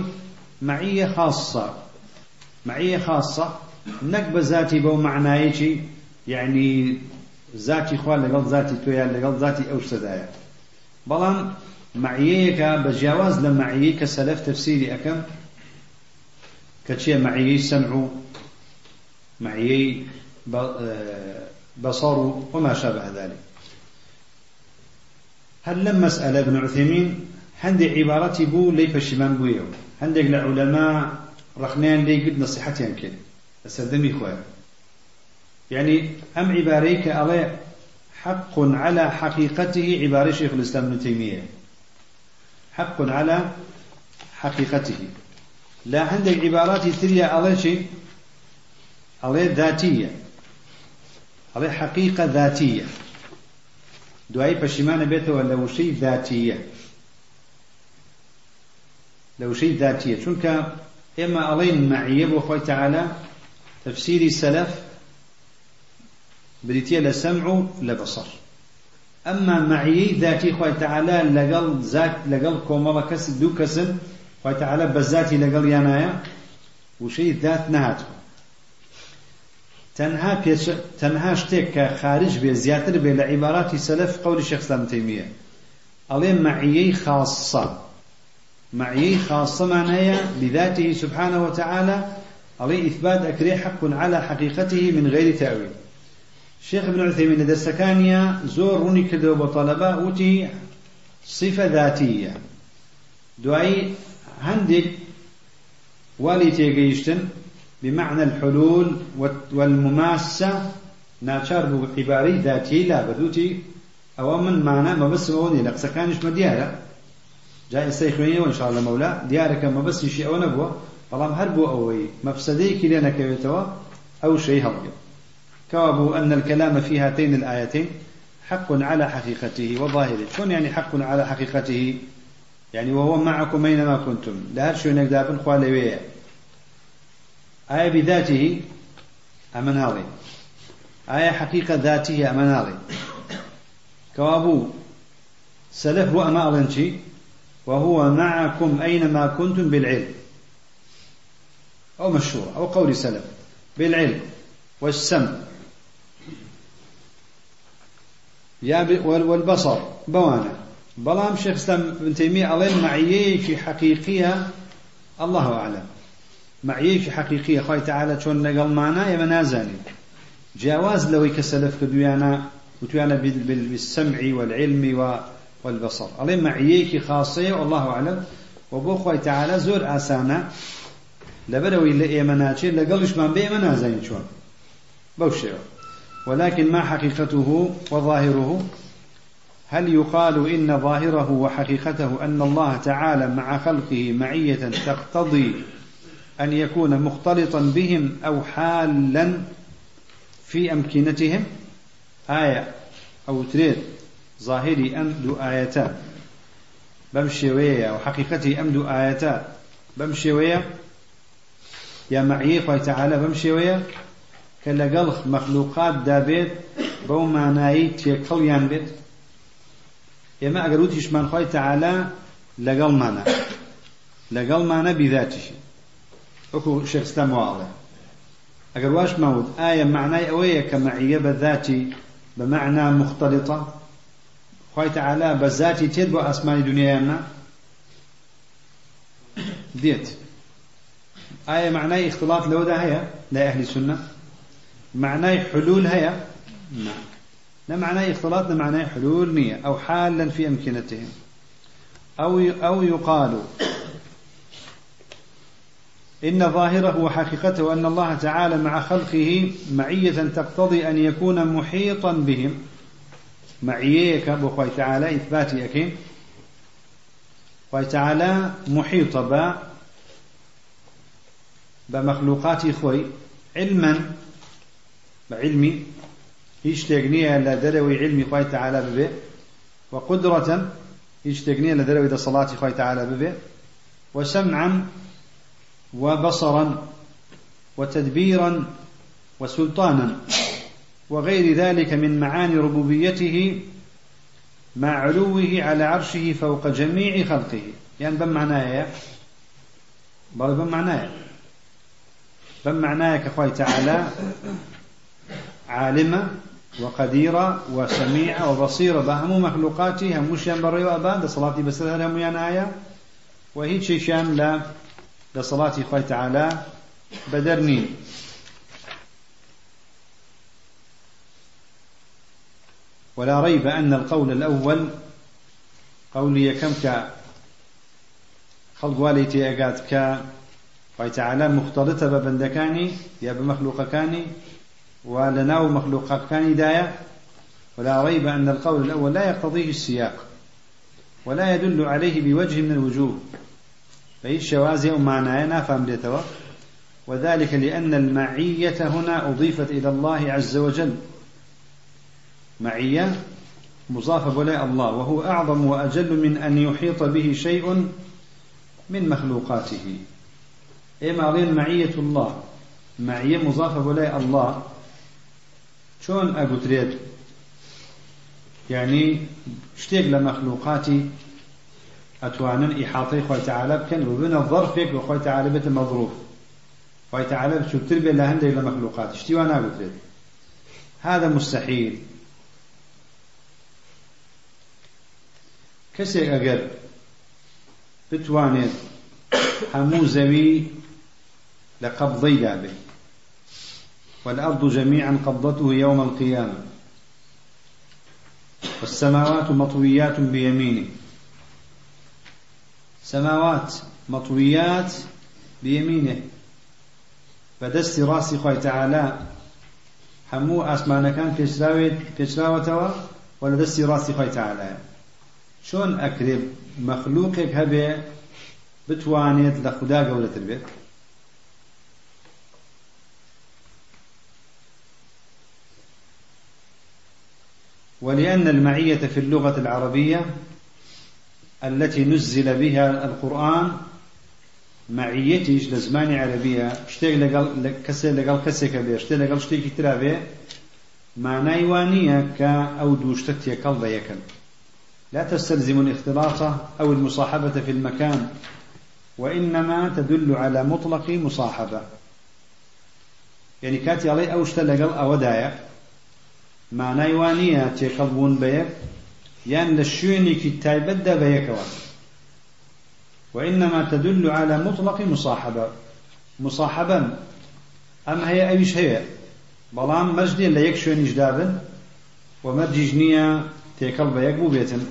معيە خاصة معية خاصة نەک بە ذاتی بەو معنایەکی يعني ذاتی خوا لەگەڵ ذاتی تۆیە لەگەڵ ذاتی ئەو شتەدایە. بەڵام معيەیەکە بە جیاواز لە معیەی کە معیەی سەمع و معیەی بصر وما شابه ذلك. هل لما مسألة ابن عثيمين؟ هندي عبارتي بو لي فشمان بويو هندي العلماء رخنان لي قد نصيحتي يمكن أسدمي خويا يعني أم عباريك على حق على حقيقته عبارة شيخ الإسلام ابن تيمية. حق على حقيقته. لا عندك عبارات ثرية على شيء؟ على ذاتية. على حقيقة ذاتية. دعاي بشمان بيته لو شيء ذاتية. لو شيء ذاتية. چونك إما علين معية بخوي تعالى تفسير السلف بريتيا لسمع لبصر. أما معي ذاتي خوي تعالى لقل ذات لقل كوملا كس دو كسن خوي تعالى بذاتي لقل يانايا وشيء ذات نهاته تەنها پێچ تەنها شتێک کە خارج بێ لە عیباراتی سەلف قولی شێخ إسلام تەیمیە ئەڵێ معیەی خاصە معیەی خاصەمان هەیە بذاته سبحانه وتعالى ئەڵێ إثبات أكري حق على حقيقته من غير تأويل. شيخ ابن عثيمين درسكانيا زور روني كدو بطلبة وتي صفة ذاتية. دعي هندك والي تيجيشتن بمعنى الحلول والمماسة ناچار بو عباري ذاتي لا بدوتي. أو من معنى ما بس موني لقصة كانش مديارة جاي استيخويني وإن شاء الله مولا ديارك ما بس شيء أو نبوة. بلام هربو أوي مفسديك لنا كويتوا أو شيء هرب كوابو أن الكلام في هاتين الآيتين حق على حقيقته وظاهره. شون يعني حق على حقيقته؟ يعني وهو معكم أينما كنتم. لا هرشو إنك دابن خوالي آية بذاته أمن هذي آية حقيقة ذاته أمن هذي كوابو. سلف وأما أظنشي وهو معكم أينما كنتم بالعلم. أو مشهور أو قول سلف. بالعلم. والسمع والبصر. بوانا. بلام شيخ اسلام ابن تيمية معيي في حقيقية الله أعلم. معيش حقيقية خوي تعالى شون نقل معنا يا منازاني جواز لو كسلف كدويانا وتويانا بالسمع والعلم والبصر. علي معيك خاصية والله أعلم. وبو خوي تعالى زور آسانا لبروي اللي إيماناتي لقلش من بإيمانا شون بوشي ولكن ما حقيقته وظاهره هل يقال إن ظاهره وحقيقته أن الله تعالى مع خلقه معية تقتضي أن يكون مختلطا بهم أو حالا في أمكنتهم؟ آية أو تريد ظاهري أمد آيتان؟ بمشي وحقيقتي أمد آيتان؟ بمشي ويا؟ يا معي تعالى بمشي ويا؟ كلا قلخ مخلوقات دابيت بو معناي تيكل يان بيت يا ما أقروتيش من خوي تعالى لقل معنا لقل معنا بذاته وكو شيخ اسلام واضح اگر واش مود آية معناي اوية كمعية بذاتي بمعنى مختلطة خوي تعالى بذاتي تدبو اسمان دنيا ما ديت آية معناي اختلاط لو ده هي لا أهل السنة معناي حلول هي نعم لا معناي اختلاط لا معناي حلول نية أو حالا في أمكنتهم. أو أو يقال إن ظاهره وحقيقته أن الله تعالى مع خلقه معية تقتضي أن يكون محيطا بهم. معيك بخوي تعالى إثبات أكين خوي تعالى محيط با بمخلوقات خوي علما بعلمي. هيش تغنية لدروي علمي خوي تعالى ببه وقدرة هيش تغنية لدروي صلاة خوي تعالى ببه وسمعا وبصرا وتدبيرا وسلطانا. وغير ذلك من معاني ربوبيته مع علوه على عرشه فوق جميع خلقه. يعني بم معناه بل بم معناه كخوي تعالى عالمة وقديرة وسميعة وبصيرة. بهم مخلوقاته هم مشيان بري وأبان صلاتي بس هم ينايا وهي شيشان لا لصلاتي خوي تعالى. بدرني. ولا ريب أن القول الأول قولي كم ك خلق واليتي أقاد ك تعالى مختلطة ببندكاني يا بمخلوقكاني. ولناو مخلوقكاني دايا ولا ريب أن القول الأول لا يقتضيه السياق ولا يدل عليه بوجه من الوجوه. فهي الشوازي معناه نافهم ليتوا. وذلك لأن المعية هنا أضيفت إلى الله عز وجل. معية مضافة ولاء الله وهو أعظم وأجل من أن يحيط به شيء من مخلوقاته. إما غير معية الله؟ معية مضافة ولاء الله. شون أقتريت يعني شتيق لمخلوقاتي أتوانا إحاطي خوي تعالى بكن وبنا الظرفك وخوي تعالى بيت مظروف خوي تعالى بشو تربية لهندي لمخلوقات اشتي وأنا قلت هذا مستحيل. كسي أجر بتوانيت همو زوي لقبضي دابه والأرض جميعا قبضته يوم القيامة. والسماوات مطويات بيمينه. سماوات مطويات بيمينه. بەدەستی ڕاستی خۆی تەعالا هەموو ئاسمانەکان پێچراوەتەوە و لە دەستی ڕاستی خۆی تەعالایە چۆن ئەکرێ مەخلووقێک هەبێ بتوانێت لە خوددا ولأن المعية في اللغة العربية التي نزل بها القرآن معيتيش لزماني عربية شتيك لقل كسي لقل كسي كبير شتيك لقل شتيك ترابي معناي وانية كأو دوشتك يكل بيكل لا تستلزم الاختلاط أو المصاحبة في المكان وإنما تدل على مطلق مصاحبة. يعني كاتي علي أو شتلقل أو دايا معناي وانية تيقلبون بيك يعني للشوني كي تايبدا بيكوا وإنما تدل على مطلق مصاحبة. مصاحبا أما هي أيش هي بلام مجدي اللي يكشون إجدابا ومرججنية تيكل بيكبو بيتن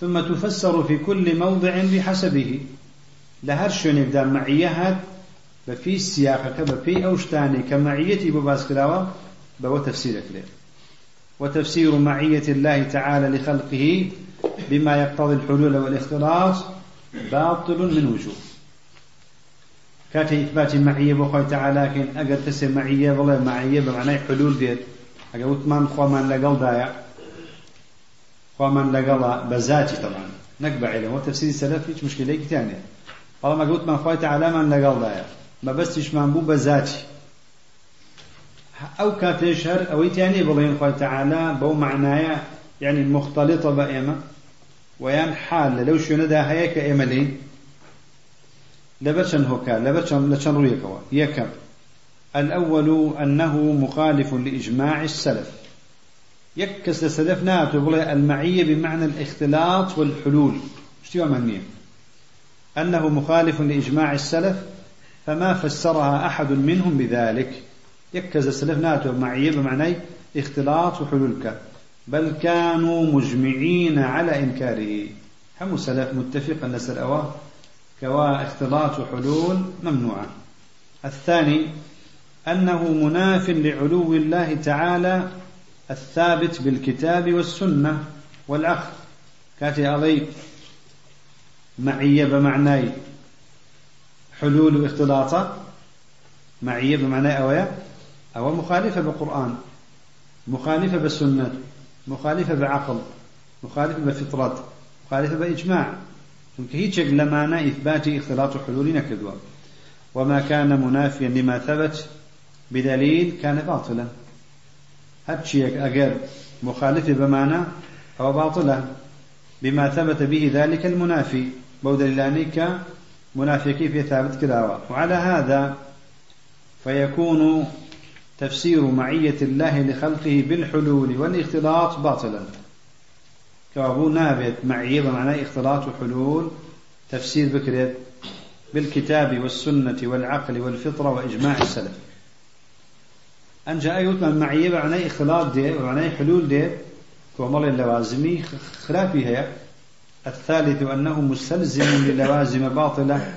ثم تفسر في كل موضع بحسبه. لهر شون يبدا معية بفي السياق بفي أوشتاني كمعيتي بباس كلاوة بو تفسير كليه وتفسير معية الله تعالى لخلقه بما يقتضي الحلول والاختلاط باطل من وجوه. كاتي إثبات معية بخوي تعالى لكن أقل تسي معية والله معية بمعنى حلول بيت أقل وثمان خوامان لقل دايع خوامان لقل بزاتي طبعا نقبع علم وتفسير السلف هيك مشكلة ثانية طالما قلت من خوي تعالى من لقل دايع ما بس من بو بزاتي أو كاتشهر أو يتاني بلين خوي تعالى بو معنايا يعني مختلطة بأيمة ويان حال لو شو ندا هيك إيمالين لبرشن هوكا لبرشن لشن رويكوا يكم الأول أنه مخالف لإجماع السلف. يكس السلف ناتو المعية بمعنى الاختلاط والحلول. شتي معنيه أنه مخالف لإجماع السلف فما فسرها أحد منهم بذلك. يكز السلف ناتو معية بمعنى اختلاط وحلولك. بل كانوا مجمعين على إنكاره. هم سلف متفق أن سلأواه كوا اختلاط وحلول ممنوعة الثاني أنه مناف لعلو الله تعالى الثابت بالكتاب والسنة والعقل. كاتي علي معية بمعنى حلول واختلاط معية بمعنى أويا؟ أو مخالفة بالقرآن مخالفة بالسنة مخالفة بعقل مخالفة بفطرة مخالفة بإجماع چونکە هیچێک لەمانە ئیثباتی اختلاط و حلولی نەکردووە. وما كان منافيا لما ثبت بدليل كان باطلا. هرشيك أجر مخالف بمعنى أو باطلا بما ثبت به ذلك المنافي بود منافي كيف ثابت كلاوة. وعلى هذا فيكون تفسير معية الله لخلقه بالحلول والاختلاط باطلا. كابو نابت معية بمعنى اختلاط وحلول تفسير بكرة بالكتاب والسنة والعقل والفطرة وإجماع السلف. أن جاء يوتنا معية بمعنى اختلاط دي ومعنى حلول دي كومال اللوازمي خلافي هي. الثالث أنه مستلزم للوازم باطلة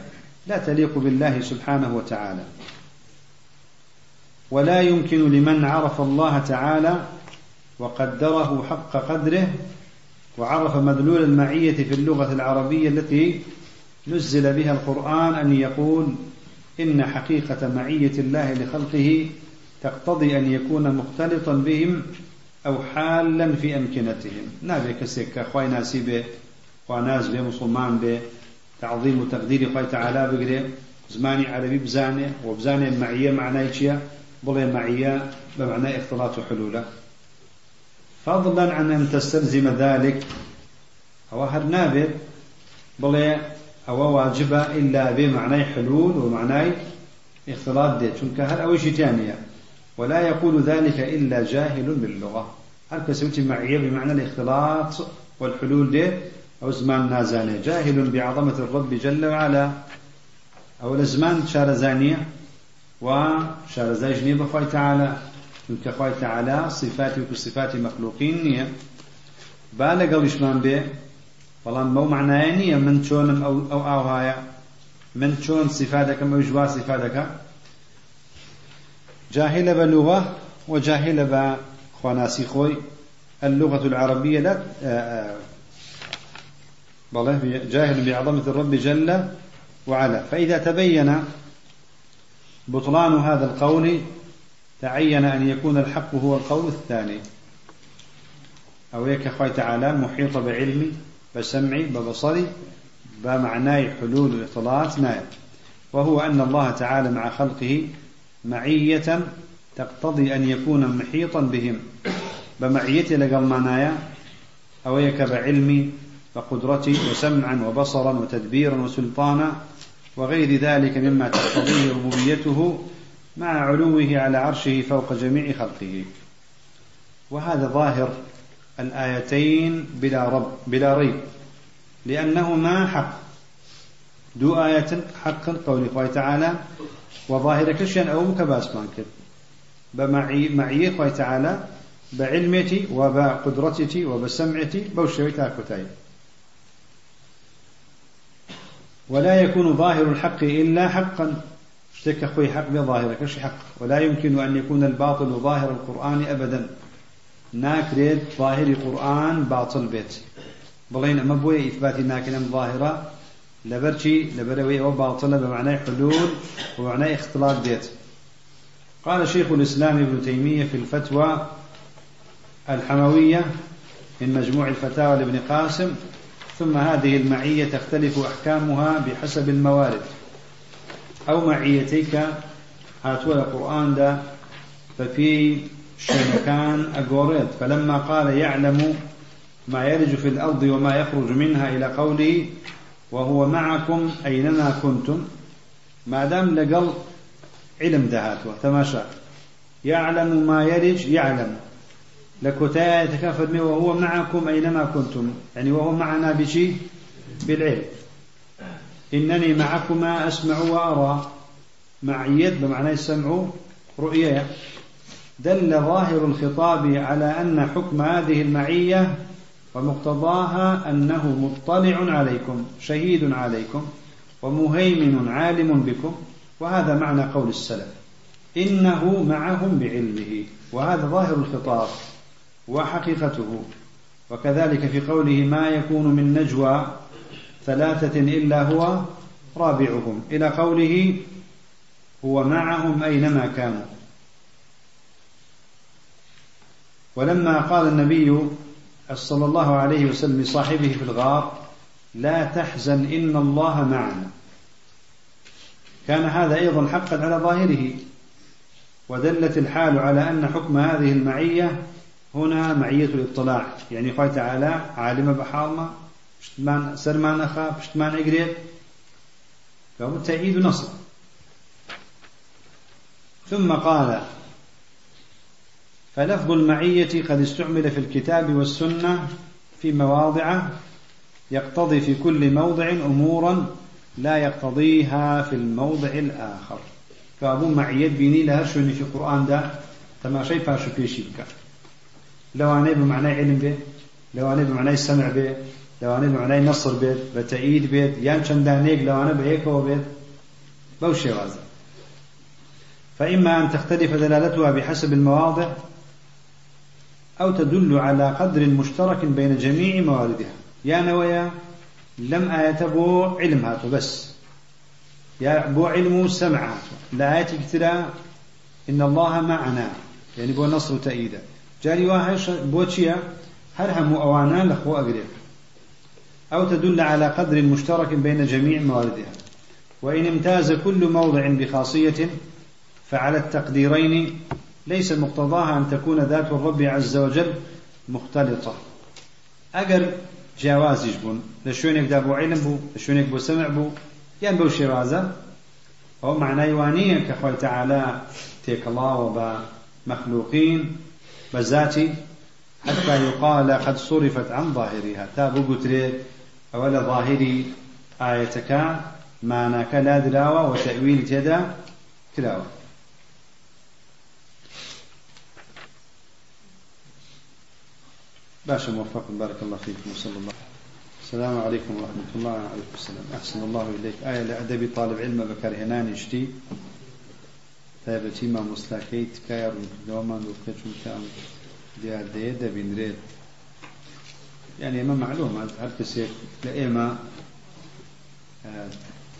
لا تليق بالله سبحانه وتعالى. ولا يمكن لمن عرف الله تعالى وقدره حق قدره وعرف مدلول المعية في اللغة العربية التي نزل بها القرآن أن يقول إن حقيقة معية الله لخلقه تقتضي أن يكون مختلطا بهم أو حالا في أمكنتهم. نابي كسيك خوي ناسي به مسلمان به تعظيم وتقدير خوي تعالى بقري زماني عربي بزانه وبزانه المعية معناه شيء بڵێ معية بمعنى اختلاط حلوله. فضلا عن أن تستلزم ذلك. أو هر نابت بڵێ أو واجبة إلا بمعنى حلول ومعنى اختلاط ديت چونك هر أوش تانية ولا يقول ذلك إلا جاهل باللغة. هل كسوتي معية بمعنى الاختلاط والحلول ديت أو زمان جاهل بعظمة الرب جل وعلا. أو الزمان شارزانية وشارزای ژنێ بەخوای تعالى. چونکە خوای تعالى صفاتی و صفاتی مەخلوقین نییە با لەگەڵیشمان بێ بەڵام بەو معنایە نییە من چۆنم ئەو من چۆن صفا دەکەم ئەو ژوا صفا دەکە جاهلة بلغة وجاهلة بخواناسي خوي اللغة العربية لا جاهل بعظمة الرب جل وعلا. فإذا تبين بطلان هذا القول تعين أن يكون الحق هو القول الثاني. أو يك خوي تعالى محيط بعلمي بسمعي ببصري بمعناي حلول الاختلاط نائب. وهو أن الله تعالى مع خلقه معية تقتضي أن يكون محيطا بهم. بمعيتي لقل معنايا أو يك بعلمي وقدرتي وسمعا وبصرا وتدبيرا وسلطانا وغير ذلك مما تقتضيه ربوبيته مع علوه على عرشه فوق جميع خلقه. وهذا ظاهر الآيتين بلا رب بلا ريب لأنهما حق. دو آية حق قول الله تعالى وظاهر كشيان أو مكباس مانكر بمعي معي تعالى بعلمتي وبقدرتي وبسمعتي بوشوي تاكوتاي ولا يكون ظاهر الحق إلا حقا. اشتك أخوي حق بظاهر كش حق. ولا يمكن أن يكون الباطل ظاهر القرآن أبدا. ناكريد ظاهر القرآن باطل بيت. بلين أما بوي إثبات ناكنا ظاهرة. لبرشي لبروي أو باطل بمعنى حلول ومعنى اختلاط بيت. قال شيخ الإسلام ابن تيمية في الفتوى الحموية من مجموع الفتاوى لابن قاسم ثم هذه المعية تختلف أحكامها بحسب الموارد. أو معيتيك هاتوا القرآن دا ففي شمكان أقوريت فلما قال يعلم ما يلج في الأرض وما يخرج منها إلى قوله وهو معكم أينما كنتم ما دام لقل علم دهاتوا تماشى. يعلم ما يلج يعلم. لكتايا يتكافد وهو معكم أينما كنتم يعني وهو معنا بشيء بالعلم. إنني معكما أسمع وأرى. معية بمعنى السمع رؤية دل ظاهر الخطاب على أن حكم هذه المعية ومقتضاها أنه مطلع عليكم شهيد عليكم ومهيمن عالم بكم. وهذا معنى قول السلف. إنه معهم بعلمه. وهذا ظاهر الخطاب. وحقيقته. وكذلك في قوله ما يكون من نجوى ثلاثة إلا هو رابعهم. إلى قوله هو معهم أينما كانوا. ولما قال النبي صلى الله عليه وسلم لصاحبه في الغار لا تحزن إن الله معنا. كان هذا أيضا حقا على ظاهره ودلت الحال على أن حكم هذه المعية هنا معية الاطلاع. يعني قال تعالى عالم بحالما بشتمان سرمان أخا بشتمان عقريت فهو تأييد نصر ثم قال فلفظ المعية قد استعمل في الكتاب والسنة في مواضع يقتضي في كل موضع أمورا لا يقتضيها في الموضع الآخر. كابو معية بيني لها شوني في القرآن ده تماشي فاشو في شبكة لو أنا بمعنى علم به لو أنا بمعنى سمع به لو أنا بمعنى نصر به بتأييد به يان شندانيك لو أنا بهيك به بوشي وازا فإما أن تختلف دلالتها بحسب المواضع أو تدل على قدر مشترك بين جميع مواردها. يا نويا لم آية بو علم هاتو بس. يا بو علم سمع هاتو لا آية إن الله معنا. يعني بو نصر تأييدا جاري واحد بو تشيا هر هم أوانا لخو أقريب أو تدل على قدر مشترك بين جميع مواردها. وإن امتاز كل موضع بخاصية فعلى التقديرين ليس مقتضاها أن تكون ذات الرب عز وجل مختلطة. أجر جواز بون لشونك دابو علم بو لشونك بو سمع بو يعني بو شوازة أو معنى يوانية كخوي تعالى تيك الله وبا مخلوقين بذاتي حتى يقال قد صرفت عن ظاهرها. تابو قتري أولا ظاهري آيتك معناك لا دراوة وتأويل تدا تلاوة. باشا موفق بارك الله فيكم وصلى الله. السلام عليكم ورحمة الله وعليكم السلام أحسن الله إليك. آية لأدبي طالب علم بكر هنان يشتي تابتي ما مسلاكيت كاير دوما دوكتشم كام ديار دي دبي نريد يعني ما معلومة هل كسيك لإيما آه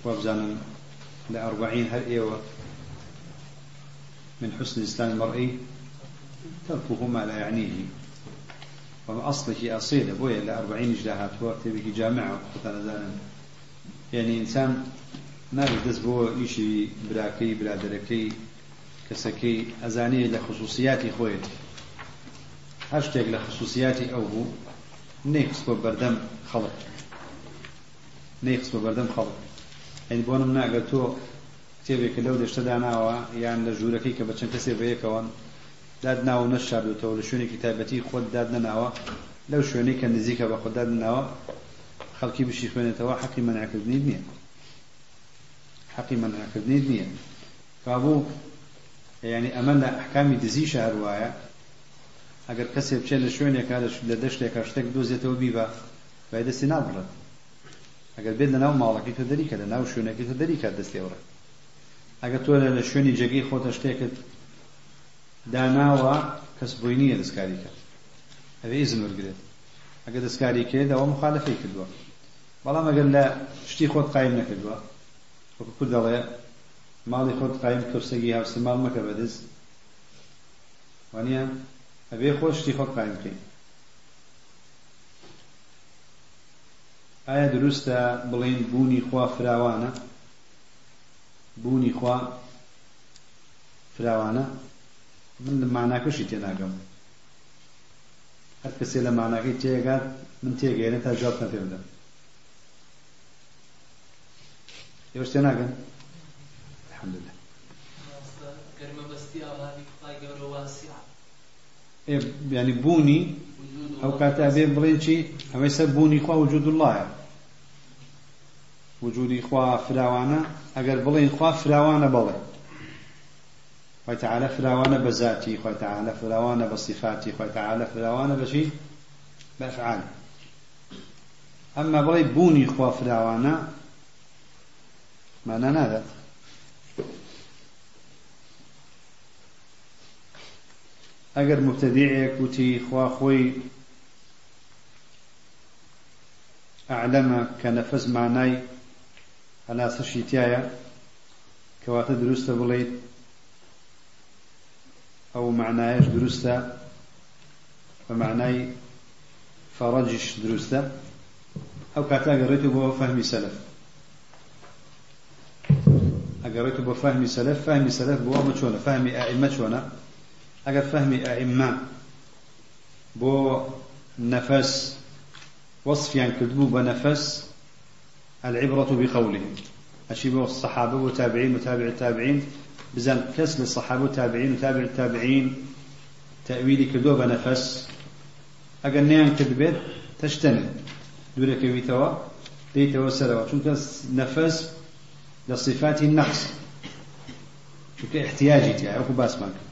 وابزانا لأربعين هل إيوة من حسن الإسلام المرئي تركه ما لا يعنيه وأصله أصيل بويا لأربعين إجلاهات وقت بك جامعة يعني إنسان نابد دەست بۆ ئیشی براکەی برادەرەکەی کەسەکەی ئەزانەیە لە خصوصیاتی خۆیت هەر شتێک لە خصوصیاتی ئەو بوو نەیخست بۆ بەردەم خەڵک. نەیخست بۆ بەردەم خەڵک. ئەین بۆ نم ناگە تۆ کتێبێکە لەو دەشتەدا ناوە یان لە ژوورەکەی کە بەچەند کەسێ بەیەکەوەن داد ناو نەشاردوتەوە لە شوێنێکی تایبەتی خۆت داد نەناوە. لەو شوێنەی کە نزیکە بە خۆ داد ناوە خەڵکی بشی خوێنێتەوە حەقی مەنعکردنی نییە. حەقی مەنعکردنی نییە. کابوو یعنی ئەمە لە ئەحکامی دزیشە هەروایە ئەگەر کەسێ بچێت لە شوێنێکا لە دەشتێکە شتێک دۆزێتەوە بیبە بای دەستی نابڕێت. ئەگەر بێت لە ناو ماڵەکەی تۆ دەریکە لە ناو شوێنەکەی تۆ دەریکات دەستێوڕێت ئەگەر تۆ لە شوێنی جێگەی خۆتە شتێکت داناوە کەس بۆی نییە دەستکاری کرد ئەوێ ئیزم وەرگێت ئەگە دەستکاری کرد ئەوە مخالفەی کردووە. بەڵام ئەگەر لە شتی خۆت قایم نەکردووە وەکو کورد دەڵێ ماڵی خۆت قایم کورسەگی هاوسی ماڵ مەکە بەدەست وانە ئەبێ خۆ شتی خۆت قایم بکەین ئایا دروستە بڵین بوونی خوا فراوانە؟ بوونی خوا فراوانە؟ من لە ماناکەشی تێناگەم. هەر کەسێ لە ماناکەی تێگات من تێگەێنە تا جواب نە پێ بدەم. ئێوەش تێناگەن؟ الحمدلله يعني بوني أو بڵێنچی ئەمەی سەر بوونی خوا وجود اللهە وجودی خوا فراوانە ئەگەر بڵێن خوا فراوانە بڵێ خوي تعالى فراوانة بذاتي خوي تعالى فراوانة بصفاتي خوي تعالى فراوانة بشي؟ بأفعال. أما بغي بوني خوا فراوانة معنى هذا أجر مبتدعك وتي خوا خوي أعلم كنفس معناي على سشيتيايا كواتا دروست بليت أو معنايش درسته ومعناي فرجش درسته أو كاتا قريته بو فهم سلف أقريته بو فهم سلف فهم سلف بو مچونا فهم أئمة شونا أقر فهم أئمة بو نفس وصف يعني كذبوا بنفس العبرة بقولهم أشيبه الصحابة وتابعين وتابع التابعين بزن كسل الصحابة وتابعين وتابع التابعين تأويلي كدو بنفس أقل نيان كذبت تجتنب دولك ويتوا ديتوا سلوا چونك نفس لصفات النقص چونك احتياجي تيا أكو باسمك